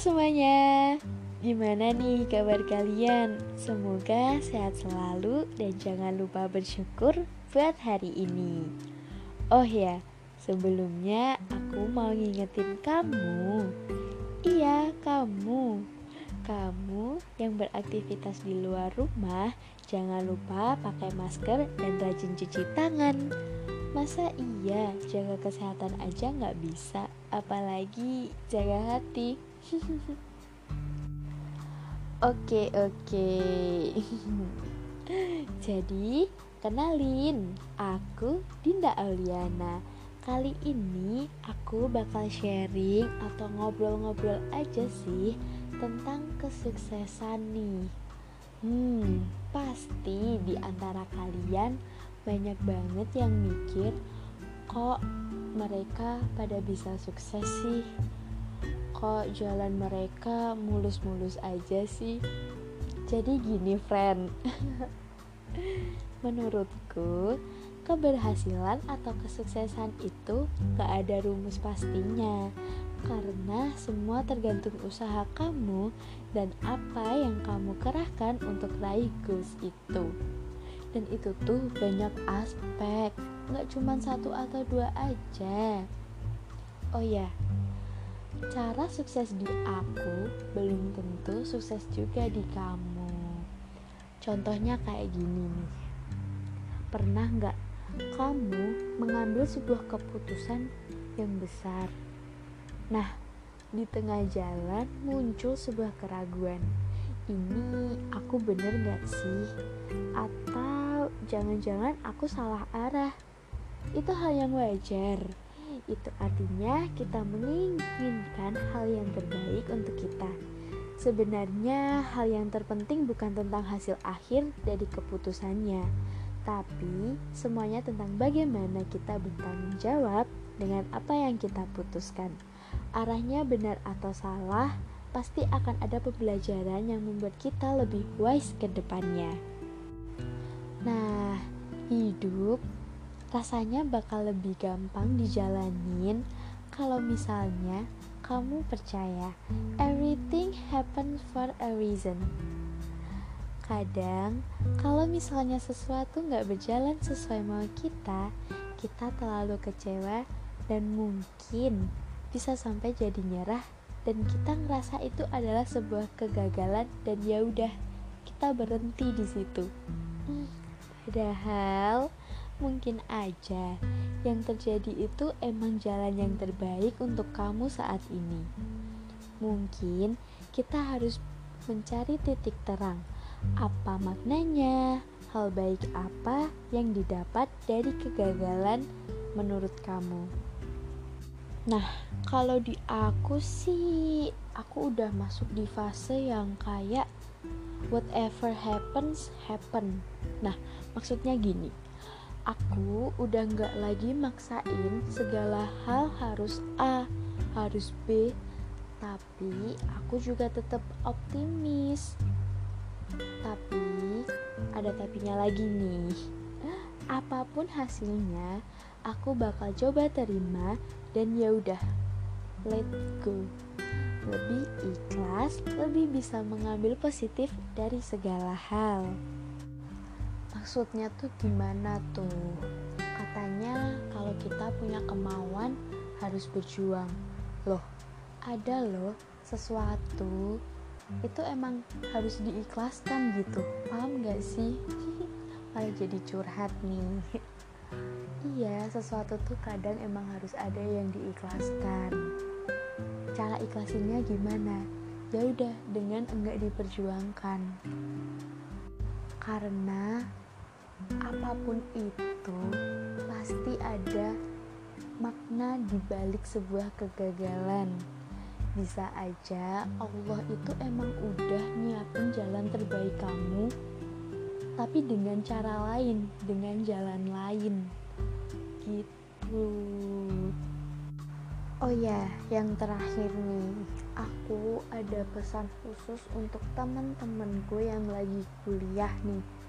semuanya, gimana nih kabar kalian? Semoga sehat selalu dan jangan lupa bersyukur buat hari ini. Oh ya, sebelumnya aku mau ngingetin kamu. Iya, kamu. Kamu yang beraktivitas di luar rumah, jangan lupa pakai masker dan rajin cuci tangan. Masa iya jaga kesehatan aja nggak bisa, apalagi jaga hati. Oke oke. Jadi kenalin, aku Dinda Auliana. Kali ini aku bakal sharing atau ngobrol-ngobrol aja sih tentang kesuksesan nih. Hmm, pasti di antara kalian banyak banget yang mikir kok mereka pada bisa sukses sih kok jalan mereka mulus-mulus aja sih? Jadi gini friend. Menurutku keberhasilan atau kesuksesan itu gak ada rumus pastinya. Karena semua tergantung usaha kamu dan apa yang kamu kerahkan untuk raih goals itu. Dan itu tuh banyak aspek. Nggak cuma satu atau dua aja. Oh ya cara sukses di aku belum tentu sukses juga di kamu contohnya kayak gini nih pernah nggak kamu mengambil sebuah keputusan yang besar nah di tengah jalan muncul sebuah keraguan ini aku bener gak sih? Atau jangan-jangan aku salah arah? Itu hal yang wajar. Itu artinya kita menginginkan hal yang terbaik untuk kita. Sebenarnya hal yang terpenting bukan tentang hasil akhir dari keputusannya, tapi semuanya tentang bagaimana kita bertanggung jawab dengan apa yang kita putuskan. Arahnya benar atau salah, pasti akan ada pembelajaran yang membuat kita lebih wise ke depannya. Nah, hidup rasanya bakal lebih gampang dijalanin kalau misalnya kamu percaya everything happens for a reason. Kadang, kalau misalnya sesuatu nggak berjalan sesuai mau kita, kita terlalu kecewa dan mungkin bisa sampai jadi nyerah dan kita ngerasa itu adalah sebuah kegagalan dan ya udah kita berhenti di situ. Padahal mungkin aja yang terjadi itu emang jalan yang terbaik untuk kamu saat ini. Mungkin kita harus mencari titik terang. Apa maknanya? Hal baik apa yang didapat dari kegagalan menurut kamu? Nah, kalau di aku sih, aku udah masuk di fase yang kayak whatever happens, happen. Nah, maksudnya gini, aku udah nggak lagi maksain segala hal harus A, harus B, tapi aku juga tetap optimis. Tapi ada tapinya lagi nih. Apa pun hasilnya, aku bakal coba terima dan ya udah let go lebih ikhlas lebih bisa mengambil positif dari segala hal maksudnya tuh gimana tuh? Katanya kalau kita punya kemauan harus berjuang. Loh ada loh sesuatu itu emang harus diikhlaskan gitu. Paham gak sih? Malah jadi curhat nih. Iya sesuatu tuh kadang emang harus ada yang diikhlaskan. Cara ikhlasinnya gimana? Ya udah dengan enggak diperjuangkan. Karena apa pun itu pasti ada makna di balik sebuah kegagalan. Bisa aja Allah itu emang udah nyiapin jalan terbaik kamu tapi dengan cara lain, dengan jalan lain. Gitu. Oh ya yang terakhir nih. Aku ada pesan khusus untuk teman-teman gue yang lagi kuliah nih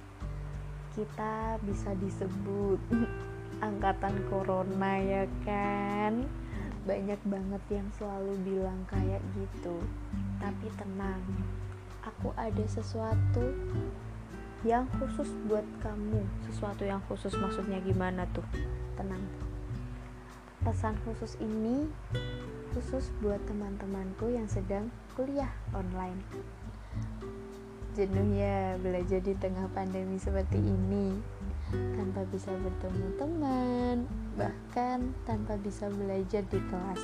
kita bisa disebut angkatan corona ya kan? Banyak banget yang selalu bilang kayak gitu. Tapi tenang aku ada sesuatu yang khusus buat kamu. Sesuatu yang khusus maksudnya gimana tuh? Tenang. Pesan khusus ini khusus buat teman-temanku yang sedang kuliah online jenuh ya belajar di tengah pandemi seperti ini. Tanpa bisa bertemu teman bahkan tanpa bisa belajar di kelas.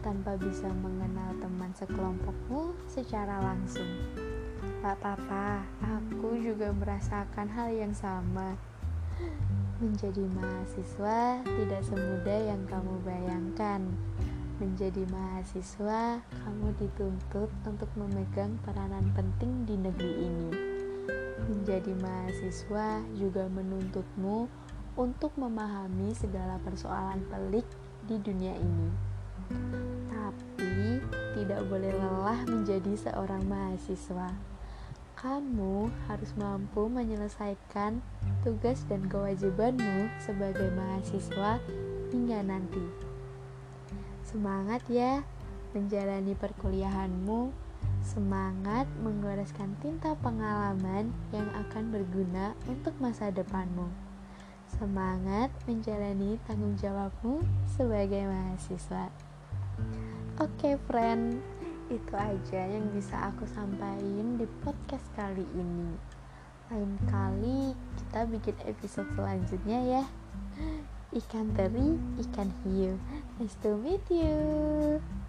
Tanpa bisa mengenal teman sekelompokmu secara langsung. Gak apa-apa, aku juga merasakan hal yang sama. Menjadi mahasiswa tidak semudah yang kamu bayangkan Menjadi mahasiswa, kamu dituntut untuk memegang peranan penting di negeri ini. Menjadi mahasiswa juga menuntutmu untuk memahami segala persoalan pelik di dunia ini. Tapi tidak boleh lelah menjadi seorang mahasiswa. Kamu harus mampu menyelesaikan tugas dan kewajibanmu sebagai mahasiswa hingga nanti. Semangat ya menjalani perkuliahanmu. Semangat menggoreskan tinta pengalaman yang akan berguna untuk masa depanmu. Semangat menjalani tanggung jawabmu sebagai mahasiswa. Oke, friend, itu aja yang bisa aku sampaikan di podcast kali ini. Lain kali kita bikin episode selanjutnya ya ikan teri, ikan hiu. Nice to meet you.